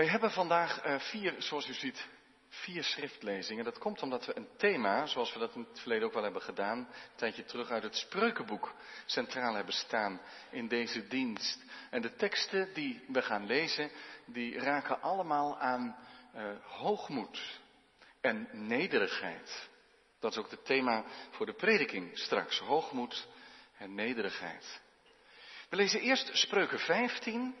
Wij hebben vandaag uh, vier, zoals u ziet, vier schriftlezingen. Dat komt omdat we een thema, zoals we dat in het verleden ook wel hebben gedaan, een tijdje terug uit het Spreukenboek centraal hebben staan in deze dienst. En de teksten die we gaan lezen, die raken allemaal aan uh, hoogmoed en nederigheid. Dat is ook het thema voor de prediking straks. Hoogmoed en nederigheid. We lezen eerst Spreuken 15,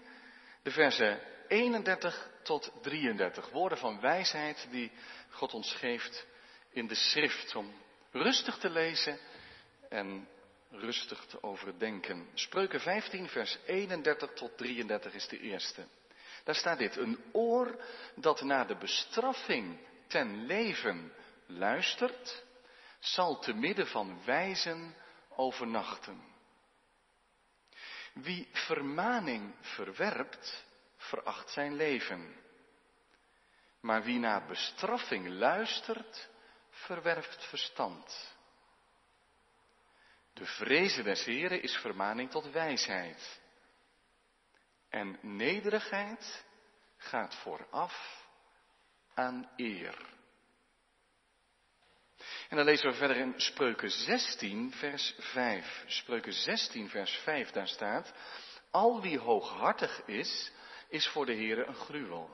de versen 31 tot 33. Woorden van wijsheid die God ons geeft in de schrift. Om rustig te lezen en rustig te overdenken. Spreuken 15, vers 31 tot 33 is de eerste. Daar staat dit. Een oor dat naar de bestraffing ten leven luistert, zal te midden van wijzen overnachten. Wie vermaning verwerpt, veracht zijn leven. Maar wie naar bestraffing luistert, verwerft verstand. De vrezen des Heren is vermaning tot wijsheid. En nederigheid gaat vooraf aan eer. En dan lezen we verder in Spreuken 16, vers 5. Spreuken 16, vers 5, daar staat, al wie hooghartig is, is voor de Heere een gruwel.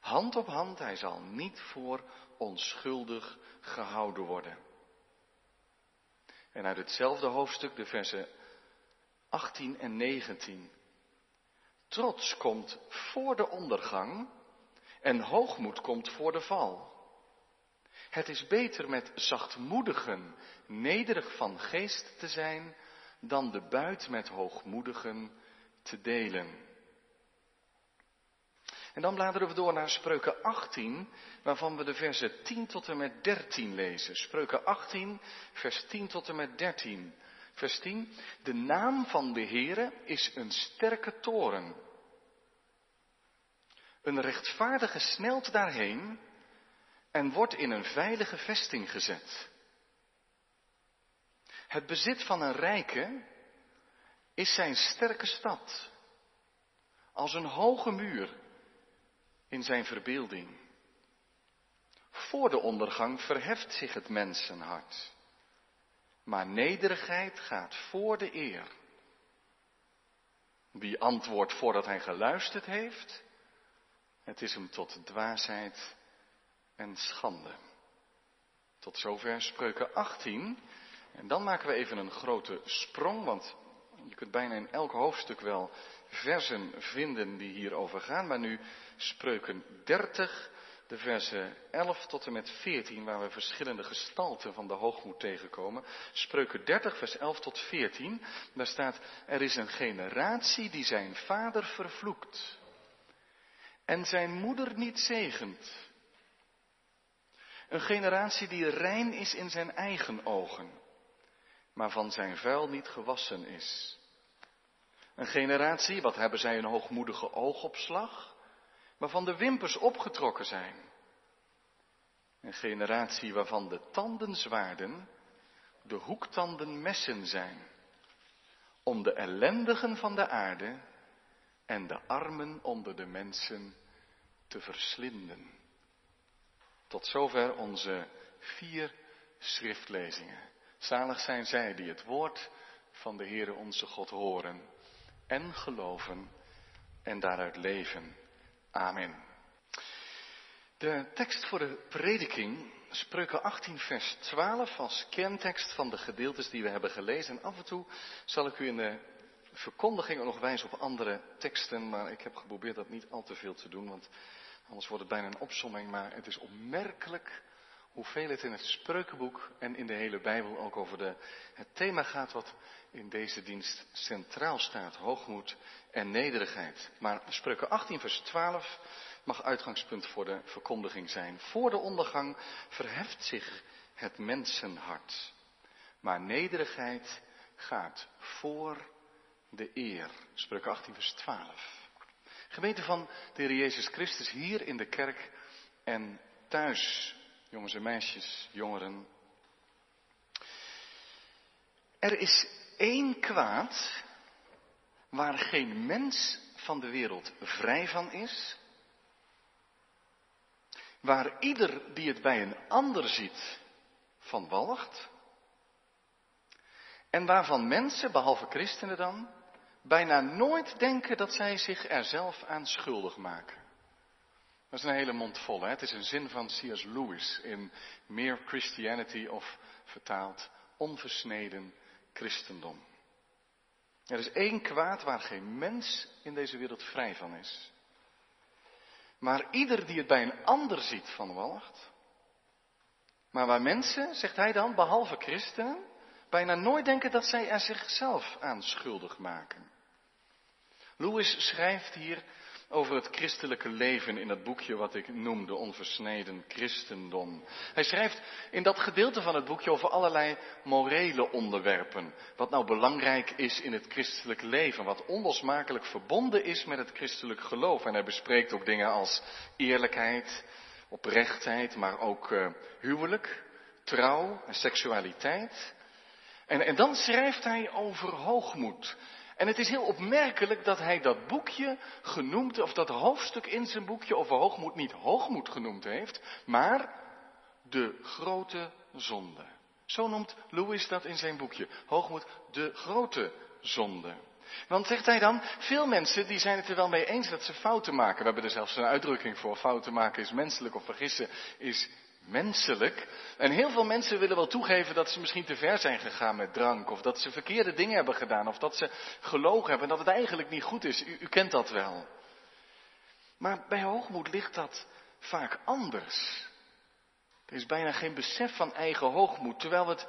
Hand op hand, hij zal niet voor onschuldig gehouden worden. En uit hetzelfde hoofdstuk, de versen 18 en 19. Trots komt voor de ondergang en hoogmoed komt voor de val. Het is beter met zachtmoedigen, nederig van geest te zijn, dan de buit met hoogmoedigen te delen. En dan bladeren we door naar Spreuken 18, waarvan we de versen 10 tot en met 13 lezen. Spreuken 18, vers 10 tot en met 13. Vers 10. De naam van de Heere is een sterke toren. Een rechtvaardige snelt daarheen en wordt in een veilige vesting gezet. Het bezit van een rijke is zijn sterke stad, als een hoge muur in zijn verbeelding. Voor de ondergang verheft zich het mensenhart, maar nederigheid gaat voor de eer. Wie antwoordt voordat hij geluisterd heeft, het is hem tot dwaasheid en schande. Tot zover spreuken 18. En dan maken we even een grote sprong, want je kunt bijna in elk hoofdstuk wel versen vinden die hierover gaan. Maar nu spreuken 30, de versen 11 tot en met 14, waar we verschillende gestalten van de hoogmoed tegenkomen. Spreuken 30, vers 11 tot 14, daar staat, er is een generatie die zijn vader vervloekt en zijn moeder niet zegent. Een generatie die rein is in zijn eigen ogen, maar van zijn vuil niet gewassen is. Een generatie, wat hebben zij een hoogmoedige oogopslag, waarvan de wimpers opgetrokken zijn. Een generatie waarvan de tandenzwaarden de hoektanden messen zijn, om de ellendigen van de aarde en de armen onder de mensen te verslinden. Tot zover onze vier schriftlezingen. Zalig zijn zij die het woord van de Heere onze God horen en geloven en daaruit leven. Amen. De tekst voor de prediking, Spreuken 18, vers 12, als kerntekst van de gedeeltes die we hebben gelezen. En af en toe zal ik u in de verkondiging nog wijzen op andere teksten, maar ik heb geprobeerd dat niet al te veel te doen, want Anders wordt het bijna een opsomming, maar het is opmerkelijk hoeveel het in het spreukenboek en in de hele Bijbel ook over de, het thema gaat wat in deze dienst centraal staat. Hoogmoed en nederigheid. Maar spreuken 18 vers 12 mag uitgangspunt voor de verkondiging zijn. Voor de ondergang verheft zich het mensenhart. Maar nederigheid gaat voor de eer. Spreuken 18 vers 12. Gemeente van de Heer Jezus Christus hier in de kerk en thuis, jongens en meisjes, jongeren. Er is één kwaad waar geen mens van de wereld vrij van is, waar ieder die het bij een ander ziet van walgt, en waarvan mensen, behalve christenen dan, bijna nooit denken dat zij zich er zelf aan schuldig maken. Dat is een hele mond vol. Hè? Het is een zin van C.S. Lewis in Mere Christianity of vertaald onversneden christendom. Er is één kwaad waar geen mens in deze wereld vrij van is. Maar ieder die het bij een ander ziet van walgt. Maar waar mensen, zegt hij dan, behalve christenen, bijna nooit denken dat zij er zichzelf aan schuldig maken. Lewis schrijft hier over het christelijke leven in het boekje wat ik noemde, Onversneden Christendom. Hij schrijft in dat gedeelte van het boekje over allerlei morele onderwerpen. Wat nou belangrijk is in het christelijk leven, wat onlosmakelijk verbonden is met het christelijk geloof. En hij bespreekt ook dingen als eerlijkheid, oprechtheid, maar ook uh, huwelijk, trouw en seksualiteit. En, en dan schrijft hij over hoogmoed. En het is heel opmerkelijk dat hij dat boekje genoemd, of dat hoofdstuk in zijn boekje over hoogmoed niet hoogmoed genoemd heeft, maar de grote zonde. Zo noemt Louis dat in zijn boekje. Hoogmoed, de grote zonde. Want zegt hij dan, veel mensen die zijn het er wel mee eens dat ze fouten maken. We hebben er zelfs een uitdrukking voor. Fouten maken is menselijk of vergissen is menselijk. En heel veel mensen willen wel toegeven dat ze misschien te ver zijn gegaan met drank. Of dat ze verkeerde dingen hebben gedaan. Of dat ze gelogen hebben en dat het eigenlijk niet goed is. U, u kent dat wel. Maar bij hoogmoed ligt dat vaak anders. Er is bijna geen besef van eigen hoogmoed. Terwijl het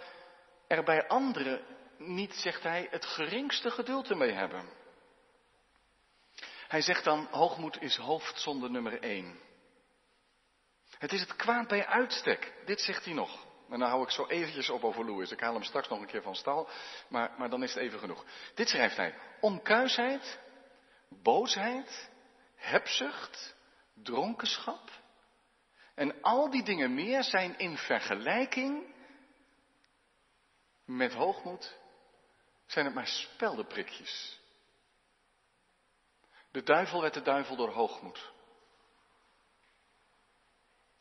er bij anderen niet, zegt hij, het geringste geduld ermee hebben. Hij zegt dan, hoogmoed is hoofdzonde nummer één. Het is het kwaad bij uitstek. Dit zegt hij nog. En dan hou ik zo eventjes op over Louis. Ik haal hem straks nog een keer van stal, maar, maar dan is het even genoeg. Dit schrijft hij. Onkuisheid, boosheid, hebzucht, dronkenschap. En al die dingen meer zijn in vergelijking met hoogmoed, zijn het maar speldenprikjes. De duivel werd de duivel door hoogmoed.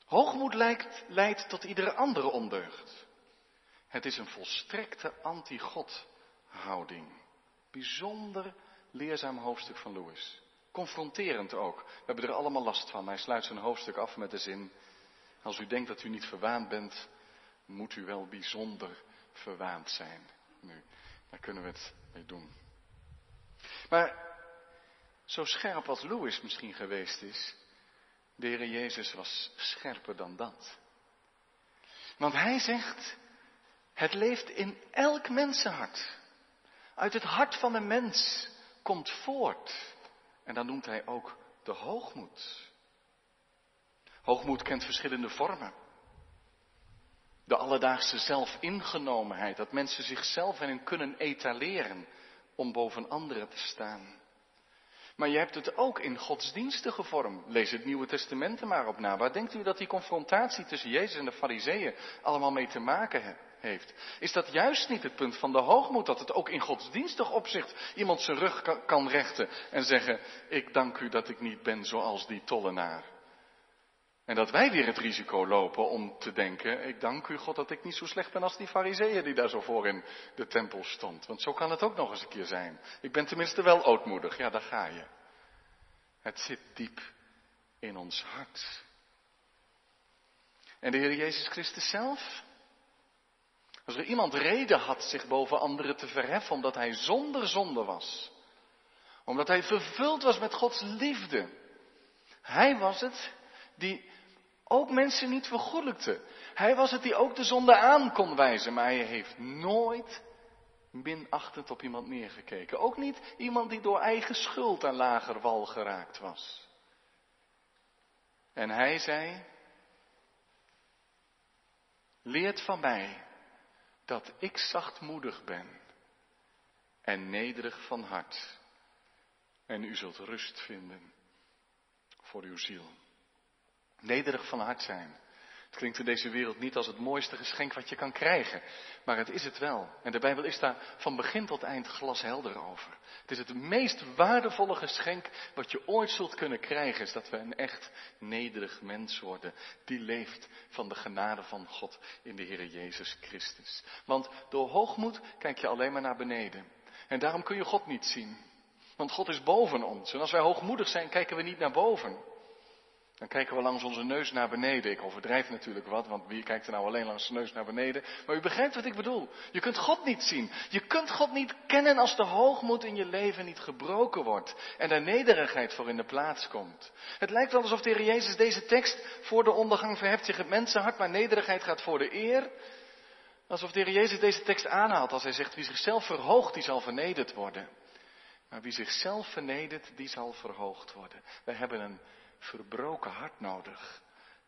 Hoogmoed leidt, leidt tot iedere andere ondeugd. Het is een volstrekte anti-God houding. Bijzonder leerzaam hoofdstuk van Lewis. Confronterend ook. We hebben er allemaal last van. Hij sluit zijn hoofdstuk af met de zin: Als u denkt dat u niet verwaand bent, moet u wel bijzonder verwaand zijn. Nu, daar kunnen we het mee doen. Maar zo scherp als Lewis misschien geweest is, de Heer Jezus was scherper dan dat. Want hij zegt, het leeft in elk mensenhart. Uit het hart van de mens komt voort. En dan noemt hij ook de hoogmoed. Hoogmoed kent verschillende vormen. De alledaagse zelfingenomenheid, dat mensen zichzelf erin kunnen etaleren om boven anderen te staan. Maar je hebt het ook in godsdienstige vorm. Lees het Nieuwe Testament er maar op na. Waar denkt u dat die confrontatie tussen Jezus en de Fariseeën allemaal mee te maken heeft? Is dat juist niet het punt van de hoogmoed, dat het ook in godsdienstig opzicht iemand zijn rug kan rechten en zeggen, ik dank u dat ik niet ben zoals die tollenaar. En dat wij weer het risico lopen om te denken, ik dank u God dat ik niet zo slecht ben als die fariseeën die daar zo voor in de tempel stond. Want zo kan het ook nog eens een keer zijn. Ik ben tenminste wel ootmoedig, ja daar ga je. Het zit diep in ons hart. En de Heer Jezus Christus zelf? Als er iemand reden had zich boven anderen te verheffen omdat hij zonder zonde was. Omdat hij vervuld was met Gods liefde. Hij was het die ook mensen niet vergoelijkte. Hij was het die ook de zonde aan kon wijzen, maar hij heeft nooit minachtend op iemand neergekeken. Ook niet iemand die door eigen schuld aan lager wal geraakt was. En hij zei, leert van mij dat ik zachtmoedig ben en nederig van hart. En u zult rust vinden voor uw ziel. Nederig van hart zijn. Het klinkt in deze wereld niet als het mooiste geschenk wat je kan krijgen, maar het is het wel. En de Bijbel is daar van begin tot eind glashelder over. Het is het meest waardevolle geschenk wat je ooit zult kunnen krijgen, is dat we een echt nederig mens worden, die leeft van de genade van God in de Heer Jezus Christus. Want door hoogmoed kijk je alleen maar naar beneden. En daarom kun je God niet zien. Want God is boven ons. En als wij hoogmoedig zijn, kijken we niet naar boven. Dan kijken we langs onze neus naar beneden. Ik overdrijf natuurlijk wat, want wie kijkt er nou alleen langs zijn neus naar beneden? Maar u begrijpt wat ik bedoel. Je kunt God niet zien. Je kunt God niet kennen als de hoogmoed in je leven niet gebroken wordt. En er nederigheid voor in de plaats komt. Het lijkt wel alsof de Heer Jezus deze tekst voor de ondergang verheft zich het mensenhart, maar nederigheid gaat voor de eer. Alsof de Heer Jezus deze tekst aanhaalt als hij zegt, wie zichzelf verhoogt, die zal vernederd worden. Maar wie zichzelf vernedert, die zal verhoogd worden. Wij hebben een verbroken hart nodig.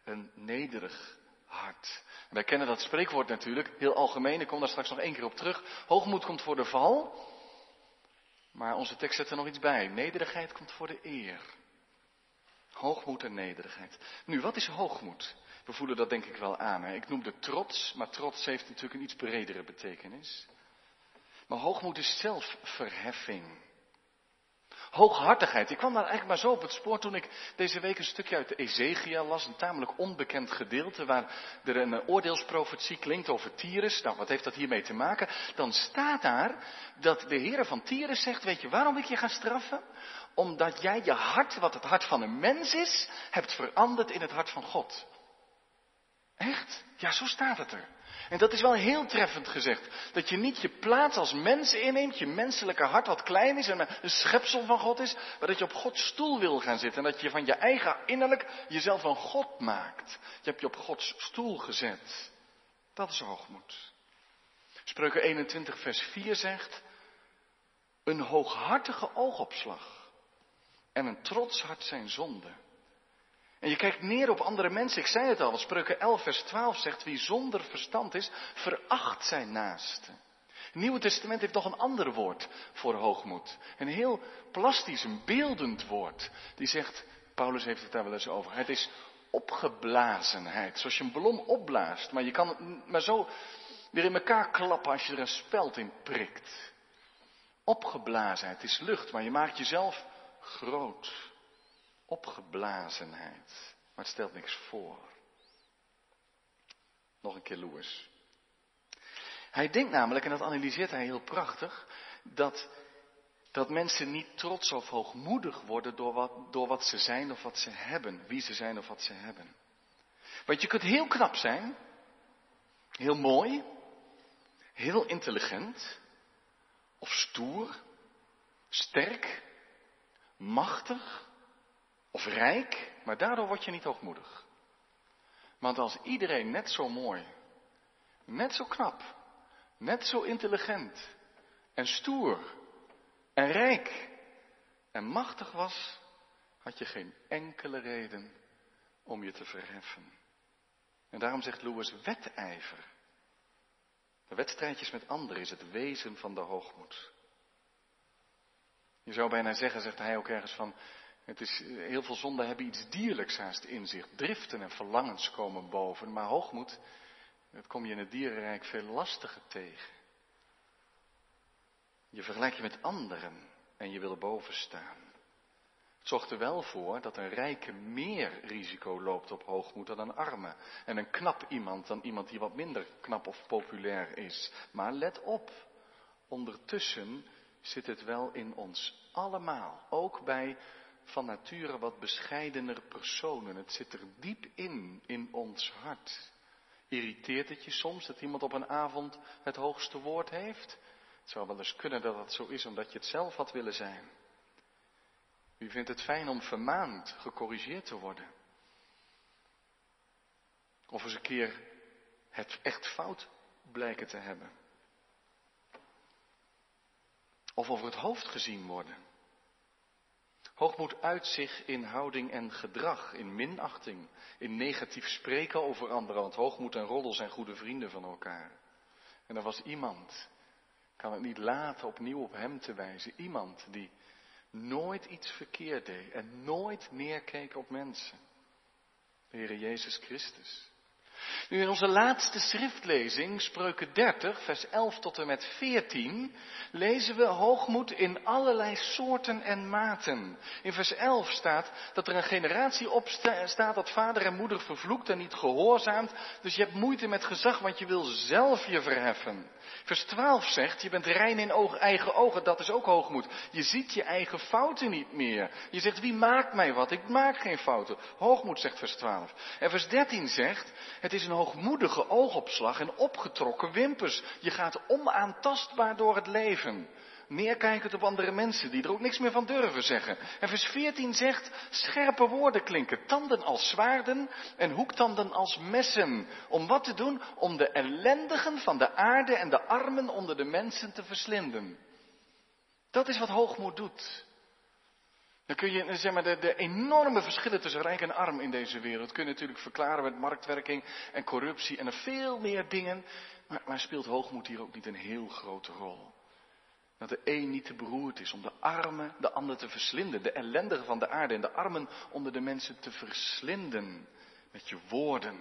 Een nederig hart. wij kennen dat spreekwoord natuurlijk, heel algemeen, ik kom daar straks nog één keer op terug. Hoogmoed komt voor de val. Maar onze tekst zet er nog iets bij. Nederigheid komt voor de eer. Hoogmoed en nederigheid. Nu, wat is hoogmoed? We voelen dat denk ik wel aan. Hè? Ik noemde trots, maar trots heeft natuurlijk een iets bredere betekenis. Maar hoogmoed is zelfverheffing. Hooghartigheid. Ik kwam daar eigenlijk maar zo op het spoor toen ik deze week een stukje uit de Ezekiel las. Een tamelijk onbekend gedeelte waar er een oordeelsprofetie klinkt over Tyrus. Nou, wat heeft dat hiermee te maken? Dan staat daar dat de Heer van Tyrus zegt, weet je waarom ik je ga straffen? Omdat jij je hart, wat het hart van een mens is, hebt veranderd in het hart van God. Echt? Ja, zo staat het er. En dat is wel heel treffend gezegd. Dat je niet je plaats als mens inneemt, je menselijke hart wat klein is en een schepsel van God is, maar dat je op Gods stoel wil gaan zitten en dat je van je eigen innerlijk jezelf een God maakt. Je hebt je op Gods stoel gezet. Dat is hoogmoed. Spreuken 21 vers 4 zegt, een hooghartige oogopslag en een trots hart zijn zonde. En je kijkt neer op andere mensen. Ik zei het al, Spreuken 11 vers 12 zegt, wie zonder verstand is, veracht zijn naaste. Het Nieuwe Testament heeft nog een ander woord voor hoogmoed. Een heel plastisch, een beeldend woord. Die zegt, Paulus heeft het daar wel eens over, het is opgeblazenheid. Zoals je een ballon opblaast, maar je kan het maar zo weer in elkaar klappen als je er een speld in prikt. Opgeblazenheid, is lucht, maar je maakt jezelf groot opgeblazenheid. Maar het stelt niks voor. Nog een keer Louis. Hij denkt namelijk, en dat analyseert hij heel prachtig, dat, dat mensen niet trots of hoogmoedig worden door wat, door wat ze zijn of wat ze hebben. Wie ze zijn of wat ze hebben. Want je kunt heel knap zijn, heel mooi, heel intelligent, of stoer, sterk, machtig, of rijk, maar daardoor word je niet hoogmoedig. Want als iedereen net zo mooi, net zo knap, net zo intelligent en stoer en rijk en machtig was, had je geen enkele reden om je te verheffen. En daarom zegt Louis wedijver. De wedstrijdjes met anderen is het wezen van de hoogmoed. Je zou bijna zeggen, zegt hij ook ergens van, het is, heel veel zonden hebben iets dierlijks haast in zich. Driften en verlangens komen boven. Maar hoogmoed, dat kom je in het dierenrijk veel lastiger tegen. Je vergelijkt je met anderen en je wil boven staan. Het zorgt er wel voor dat een rijke meer risico loopt op hoogmoed dan een arme. En een knap iemand dan iemand die wat minder knap of populair is. Maar let op, ondertussen zit het wel in ons allemaal. Ook bij van nature wat bescheidener personen. Het zit er diep in, in ons hart. Irriteert het je soms dat iemand op een avond het hoogste woord heeft? Het zou wel eens kunnen dat dat zo is omdat je het zelf had willen zijn. U vindt het fijn om vermaand, gecorrigeerd te worden. Of eens een keer het echt fout blijken te hebben. Of over het hoofd gezien worden. Hoogmoed uit zich in houding en gedrag, in minachting, in negatief spreken over anderen, want hoogmoed en roddel zijn goede vrienden van elkaar. En er was iemand, kan het niet laten opnieuw op hem te wijzen, iemand die nooit iets verkeerd deed en nooit neerkeek op mensen. De Heere Jezus Christus. Nu in onze laatste schriftlezing, spreuken 30, vers 11 tot en met 14, lezen we hoogmoed in allerlei soorten en maten. In vers 11 staat dat er een generatie opstaat dat vader en moeder vervloekt en niet gehoorzaamt. Dus je hebt moeite met gezag, want je wil zelf je verheffen. Vers 12 zegt, je bent rein in oog, eigen ogen, dat is ook hoogmoed. Je ziet je eigen fouten niet meer. Je zegt, wie maakt mij wat? Ik maak geen fouten. Hoogmoed zegt vers 12. En vers 13 zegt, het is een hoogmoedige oogopslag en opgetrokken wimpers. Je gaat onaantastbaar door het leven. Neerkijkend op andere mensen die er ook niks meer van durven zeggen. En vers 14 zegt, scherpe woorden klinken, tanden als zwaarden en hoektanden als messen. Om wat te doen? Om de ellendigen van de aarde en de armen onder de mensen te verslinden. Dat is wat hoogmoed doet. Dan kun je zeg maar, de, enorme verschillen tussen rijk en arm in deze wereld kun je natuurlijk verklaren met marktwerking en corruptie en veel meer dingen. Maar, maar speelt hoogmoed hier ook niet een heel grote rol? Dat de een niet te beroerd is om de armen de ander te verslinden, de ellendigen van de aarde en de armen onder de mensen te verslinden met je woorden.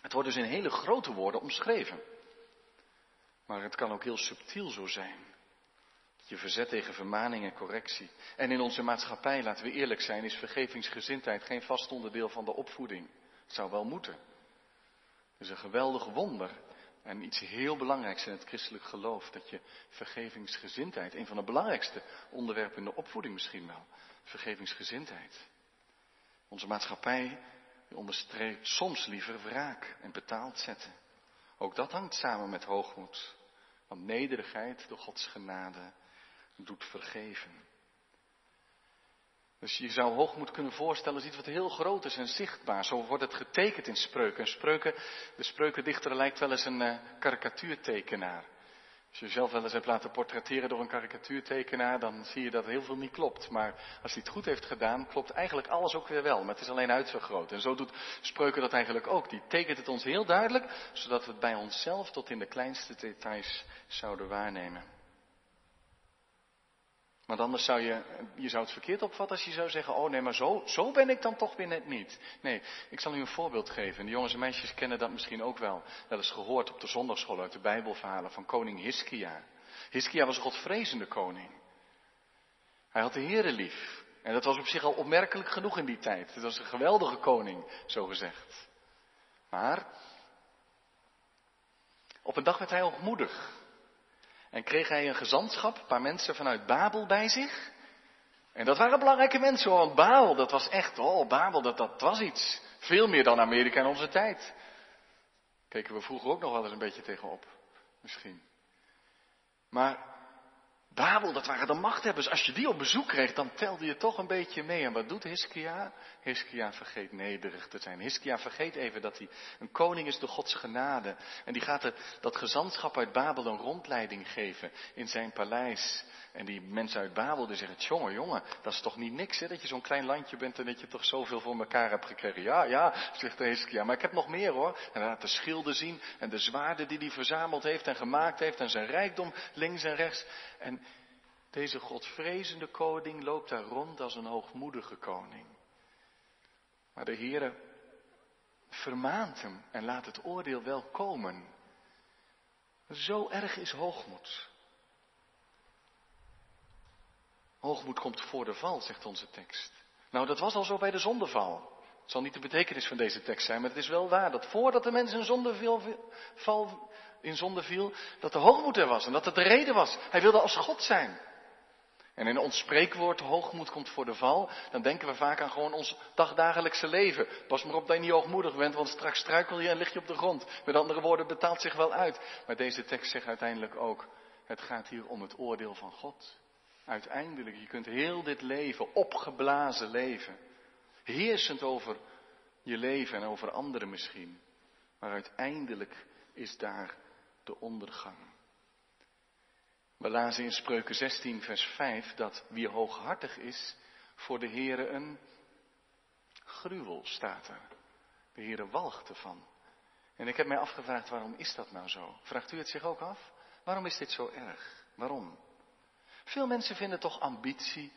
Het wordt dus in hele grote woorden omschreven. Maar het kan ook heel subtiel zo zijn. Je verzet tegen vermaning en correctie. En in onze maatschappij, laten we eerlijk zijn, is vergevingsgezindheid geen vast onderdeel van de opvoeding. Het zou wel moeten. Het is een geweldig wonder en iets heel belangrijks in het christelijk geloof. Dat je vergevingsgezindheid, een van de belangrijkste onderwerpen in de opvoeding misschien wel. Vergevingsgezindheid. Onze maatschappij onderstreept soms liever wraak en betaald zetten. Ook dat hangt samen met hoogmoed. Want nederigheid door Gods genade doet vergeven. Dus je zou hoogmoed kunnen voorstellen als iets wat heel groot is en zichtbaar. Zo wordt het getekend in spreuken. spreuken de spreukendichter lijkt wel eens een uh, karikatuurtekenaar. Als je jezelf wel eens hebt laten portretteren door een karikatuurtekenaar, dan zie je dat heel veel niet klopt. Maar als hij het goed heeft gedaan, klopt eigenlijk alles ook weer wel. Maar het is alleen uitvergroot. En zo doet spreuken dat eigenlijk ook. Die tekent het ons heel duidelijk, zodat we het bij onszelf tot in de kleinste details zouden waarnemen. Want anders zou je, je zou het verkeerd opvatten als je zou zeggen, oh nee, maar zo, zo ben ik dan toch weer net niet. Nee, ik zal u een voorbeeld geven. De jongens en meisjes kennen dat misschien ook wel. Wel eens gehoord op de zondagschool uit de Bijbelverhalen van koning Hiskia. Hiskia was een godvrezende koning. Hij had de Heere lief. En dat was op zich al opmerkelijk genoeg in die tijd. Het was een geweldige koning, zo gezegd. Maar, op een dag werd hij hoogmoedig. En kreeg hij een gezantschap, een paar mensen vanuit Babel bij zich. En dat waren belangrijke mensen, want Babel, dat was echt, oh, Babel, dat, dat was iets. Veel meer dan Amerika in onze tijd. Keken we vroeger ook nog wel eens een beetje tegenop, misschien. Maar Babel, dat waren de machthebbers. Als je die op bezoek kreeg, dan telde je toch een beetje mee. En wat doet Hiskia? Hiskia vergeet nederig te zijn. Hiskia vergeet even dat hij een koning is door Gods genade. En die gaat het, dat gezantschap uit Babel een rondleiding geven in zijn paleis. En die mensen uit Babel die zeggen, jongen, jongen, dat is toch niet niks hè, dat je zo'n klein landje bent en dat je toch zoveel voor elkaar hebt gekregen. Ja, ja, zegt de Hiskia, maar ik heb nog meer hoor. En hij laat de schilden zien en de zwaarden die hij verzameld heeft en gemaakt heeft en zijn rijkdom links en rechts. En deze godvrezende koning loopt daar rond als een hoogmoedige koning. Maar de Heere vermaant hem en laat het oordeel wel komen. Zo erg is hoogmoed. Hoogmoed komt voor de val, zegt onze tekst. Nou, dat was al zo bij de zondeval. Het zal niet de betekenis van deze tekst zijn, maar het is wel waar dat voordat de mens in zonde viel, in zonde viel, dat de hoogmoed er was en dat het de reden was. Hij wilde als God zijn. En in ons spreekwoord hoogmoed komt voor de val, dan denken we vaak aan gewoon ons dagdagelijkse leven. Pas maar op dat je niet hoogmoedig bent, want straks struikel je en lig je op de grond. Met andere woorden, betaalt zich wel uit. Maar deze tekst zegt uiteindelijk ook, het gaat hier om het oordeel van God. Uiteindelijk, je kunt heel dit leven, opgeblazen leven, heersend over je leven en over anderen misschien. Maar uiteindelijk is daar de ondergang. We lazen in Spreuken 16, vers 5 dat wie hooghartig is, voor de Heere een gruwel staat er. De Heere walgt ervan. En ik heb mij afgevraagd, waarom is dat nou zo? Vraagt u het zich ook af? Waarom is dit zo erg? Waarom? Veel mensen vinden toch ambitie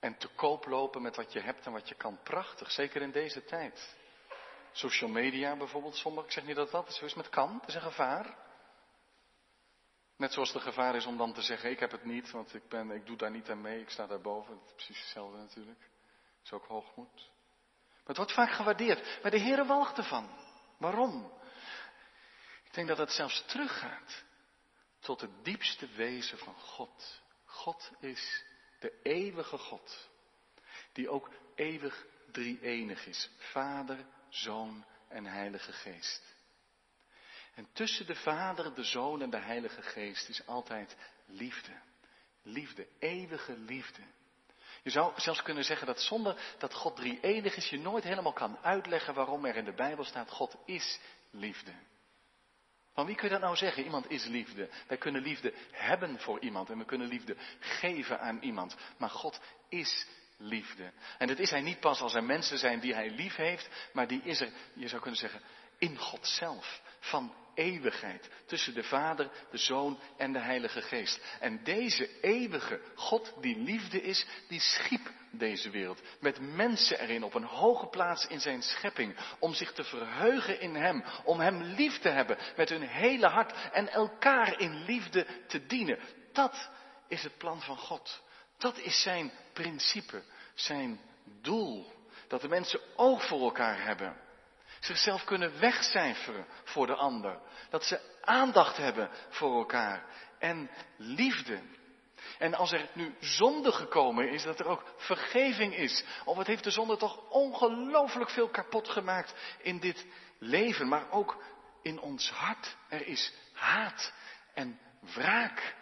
en te koop lopen met wat je hebt en wat je kan prachtig, zeker in deze tijd. social media bijvoorbeeld. Sommigen, ik zeg niet dat dat zo is, maar het kan. Het is een gevaar. Net zoals het gevaar is om dan te zeggen, ik heb het niet, want ik, ben, ik doe daar niet aan mee, ik sta daarboven. Dat is precies hetzelfde natuurlijk. Dat is ook hoogmoed. Maar het wordt vaak gewaardeerd. Maar de Heer walgt ervan. Waarom? Ik denk dat het zelfs teruggaat tot het diepste wezen van God. God is de eeuwige God, die ook eeuwig drie-enig is. Vader, Zoon en Heilige Geest. En tussen de Vader, de Zoon en de Heilige Geest is altijd liefde. Liefde, eeuwige liefde. Je zou zelfs kunnen zeggen dat zonder dat God drie-enig is, je nooit helemaal kan uitleggen waarom er in de Bijbel staat, God is liefde. Van wie kun je dat nou zeggen? Iemand is liefde. Wij kunnen liefde hebben voor iemand en we kunnen liefde geven aan iemand. Maar God is liefde. En dat is hij niet pas als er mensen zijn die hij lief heeft, maar die is er, je zou kunnen zeggen, in God zelf. Van eeuwigheid. Tussen de Vader, de Zoon en de Heilige Geest. En deze eeuwige God die liefde is, die schiep deze wereld. Met mensen erin op een hoge plaats in zijn schepping. Om zich te verheugen in Hem. Om Hem lief te hebben met hun hele hart. En elkaar in liefde te dienen. Dat is het plan van God. Dat is zijn principe. Zijn doel. Dat de mensen oog voor elkaar hebben zichzelf kunnen wegcijferen voor de ander. Dat ze aandacht hebben voor elkaar en liefde. En als er nu zonde gekomen is, dat er ook vergeving is. Of het heeft de zonde toch ongelooflijk veel kapot gemaakt in dit leven, maar ook in ons hart. Er is haat en wraak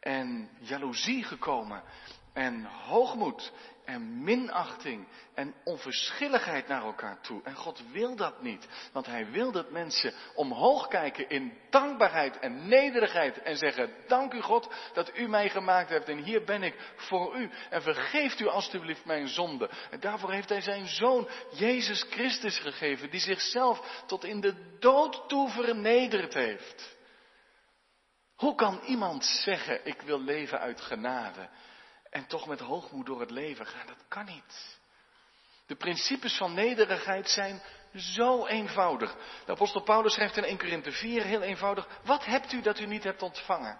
en jaloezie gekomen en hoogmoed en minachting en onverschilligheid naar elkaar toe. En God wil dat niet, want Hij wil dat mensen omhoog kijken in dankbaarheid en nederigheid en zeggen, dank u God dat u mij gemaakt hebt en hier ben ik voor u. En vergeeft u alstublieft mijn zonde. En daarvoor heeft Hij zijn Zoon Jezus Christus gegeven, die zichzelf tot in de dood toe vernederd heeft. Hoe kan iemand zeggen, ik wil leven uit genade? En toch met hoogmoed door het leven gaan. Dat kan niet. De principes van nederigheid zijn zo eenvoudig. De apostel Paulus schrijft in 1 Korinthe 4 heel eenvoudig. Wat hebt u dat u niet hebt ontvangen?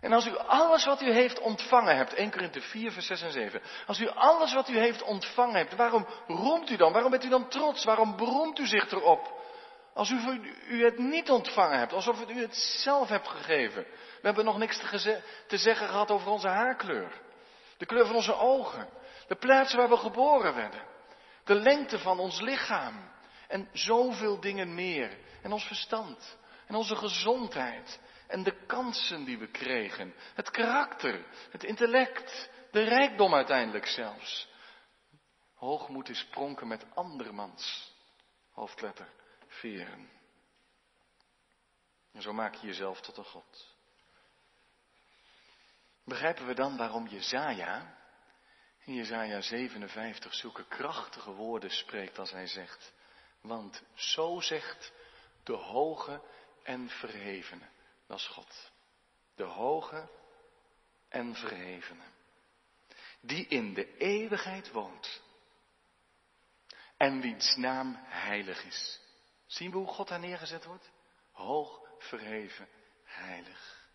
En als u alles wat u heeft ontvangen hebt, 1 Korinthe 4, vers 6 en 7. Als u alles wat u heeft ontvangen hebt, waarom roemt u dan? Waarom bent u dan trots? Waarom beroemt u zich erop? Als u, het niet ontvangen hebt, alsof u het zelf hebt gegeven. We hebben nog niks te zeggen gehad over onze haarkleur. De kleur van onze ogen. De plaats waar we geboren werden. De lengte van ons lichaam. En zoveel dingen meer. En ons verstand. En onze gezondheid. En de kansen die we kregen. Het karakter. Het intellect. De rijkdom uiteindelijk zelfs. Hoogmoed is pronken met andermans. Hoofdletter veren. En zo maak je jezelf tot een God. Begrijpen we dan waarom Jezaja in Jezaja 57 zulke krachtige woorden spreekt als hij zegt, want zo zegt de hoge en verhevene, dat is God. De hoge en verhevene, die in de eeuwigheid woont en wiens naam heilig is. Zien we hoe God daar neergezet wordt? Hoog, verheven, heilig.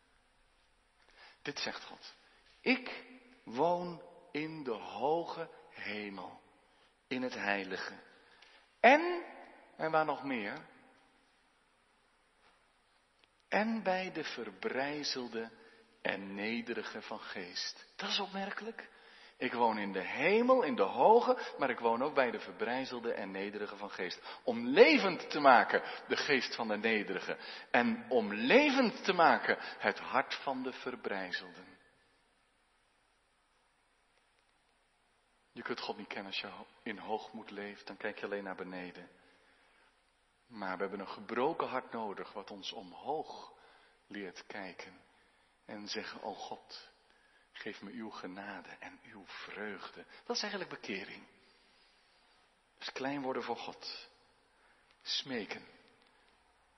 Dit zegt God. Ik woon in de hoge hemel, in het heilige. En, en waar nog meer? En bij de verbrijzelde en nederige van geest. Dat is opmerkelijk. Ik woon in de hemel, in de hoge, maar ik woon ook bij de verbrijzelde en nederige van geest. Om levend te maken de geest van de nederige. En om levend te maken het hart van de verbrijzelden. Je kunt God niet kennen als je in hoogmoed leeft, dan kijk je alleen naar beneden. Maar we hebben een gebroken hart nodig wat ons omhoog leert kijken. En zeggen, oh God, Geef me uw genade en uw vreugde. Dat is eigenlijk bekering. Dus klein worden voor God. Smeken.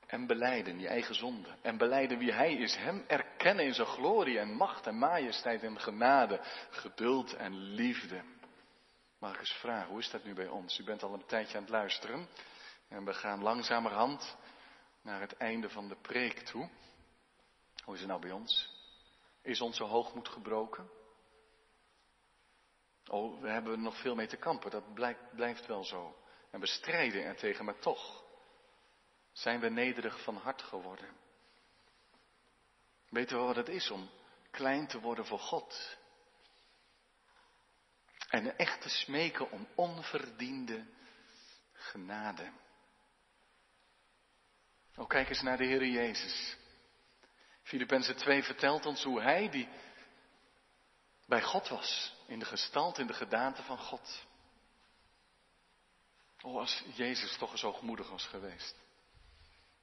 En beleiden je eigen zonde. En beleiden wie Hij is. Hem erkennen in zijn glorie en macht en majesteit en genade. Geduld en liefde. Mag ik eens vragen, hoe is dat nu bij ons? U bent al een tijdje aan het luisteren. En we gaan langzamerhand naar het einde van de preek toe. Hoe is het nou bij ons? Is onze hoogmoed gebroken? Oh, we hebben er nog veel mee te kampen, dat blijft wel zo. En we strijden er tegen, maar toch zijn we nederig van hart geworden. Weten we wat het is om klein te worden voor God? En echt te smeken om onverdiende genade. Oh, kijk eens naar de Heer Jezus. Filippenzen 2 vertelt ons hoe hij die bij God was, in de gestalte, in de gedaante van God. Oh, als Jezus toch eens hoogmoedig was geweest.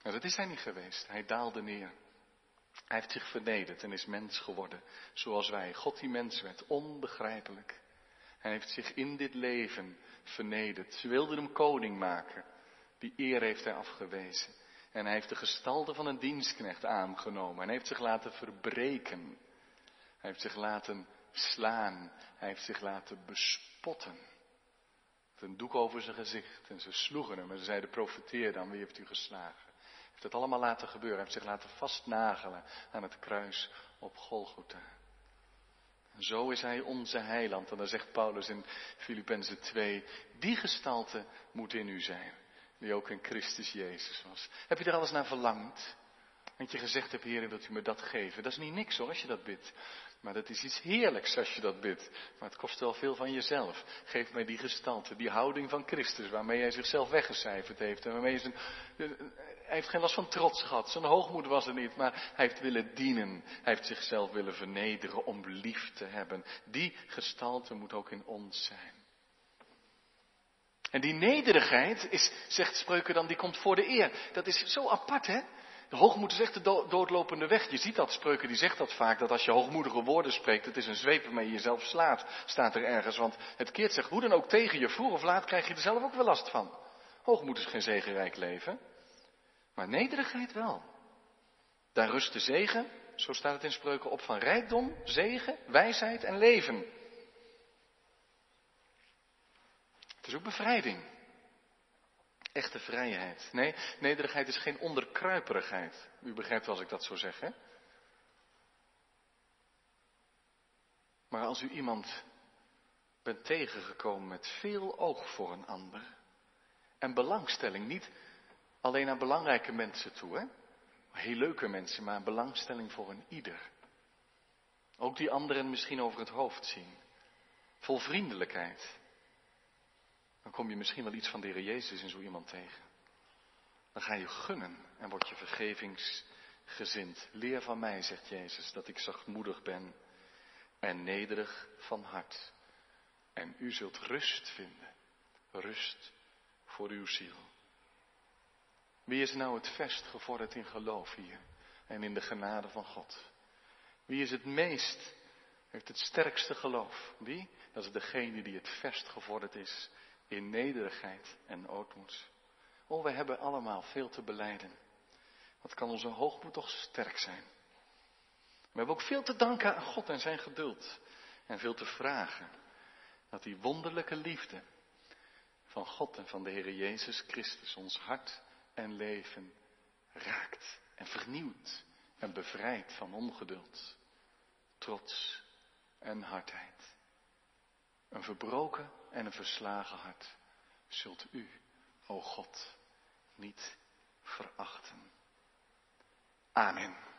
Maar dat is hij niet geweest. Hij daalde neer. Hij heeft zich vernederd en is mens geworden, zoals wij. God die mens werd, onbegrijpelijk. Hij heeft zich in dit leven vernederd. Ze wilden hem koning maken. Die eer heeft hij afgewezen. En hij heeft de gestalte van een dienstknecht aangenomen. En heeft zich laten verbreken. Hij heeft zich laten slaan. Hij heeft zich laten bespotten. Met een doek over zijn gezicht. En ze sloegen hem en ze zeiden, profeteer dan, wie heeft u geslagen? Hij heeft het allemaal laten gebeuren. Hij heeft zich laten vastnagelen aan het kruis op Golgotha. Zo is hij onze heiland. En dan zegt Paulus in Filippenzen 2, die gestalte moet in u zijn die ook in Christus Jezus was. Heb je er alles naar verlangd? Dat je gezegd hebt, Heer, wilt u me dat geven? Dat is niet niks hoor, als je dat bidt. Maar dat is iets heerlijks als je dat bidt. Maar het kost wel veel van jezelf. Geef mij die gestalte, die houding van Christus, waarmee hij zichzelf weggecijferd heeft. En waarmee zijn, hij heeft geen last van trots gehad. Zijn hoogmoed was er niet, maar hij heeft willen dienen. Hij heeft zichzelf willen vernederen om lief te hebben. Die gestalte moet ook in ons zijn. En die nederigheid is, zegt Spreuken dan, die komt voor de eer. Dat is zo apart, hè? De hoogmoed is echt de doodlopende weg. Je ziet dat, Spreuken die zegt dat vaak, dat als je hoogmoedige woorden spreekt, het is een zweep waarmee je jezelf slaat, staat er ergens. Want het keert zich hoe dan ook tegen je, vroeg of laat krijg je er zelf ook wel last van. Hoogmoed is geen zegenrijk leven, maar nederigheid wel. Daar rust de zegen, zo staat het in Spreuken, op van rijkdom, zegen, wijsheid en leven. Het is ook bevrijding. Echte vrijheid. Nee, nederigheid is geen onderkruiperigheid. U begrijpt als ik dat zo zeg, hè? Maar als u iemand bent tegengekomen met veel oog voor een ander en belangstelling, niet alleen aan belangrijke mensen toe, hè? Heel leuke mensen, maar belangstelling voor een ieder. Ook die anderen misschien over het hoofd zien. Vol vriendelijkheid. Dan kom je misschien wel iets van de Heer Jezus in zo iemand tegen. Dan ga je gunnen en word je vergevingsgezind. Leer van mij, zegt Jezus, dat ik zachtmoedig ben en nederig van hart. En u zult rust vinden. Rust voor uw ziel. Wie is nou het verst gevorderd in geloof hier en in de genade van God? Wie is het meest, heeft het sterkste geloof? Wie? Dat is degene die het verst gevorderd is in nederigheid en ootmoed. Oh, we hebben allemaal veel te beleiden. Wat kan onze hoogmoed toch sterk zijn? We hebben ook veel te danken aan God en zijn geduld. En veel te vragen dat die wonderlijke liefde van God en van de Heer Jezus Christus ons hart en leven raakt en vernieuwt en bevrijdt van ongeduld, trots en hardheid. Een verbroken en een verslagen hart zult u, o God, niet verachten. Amen.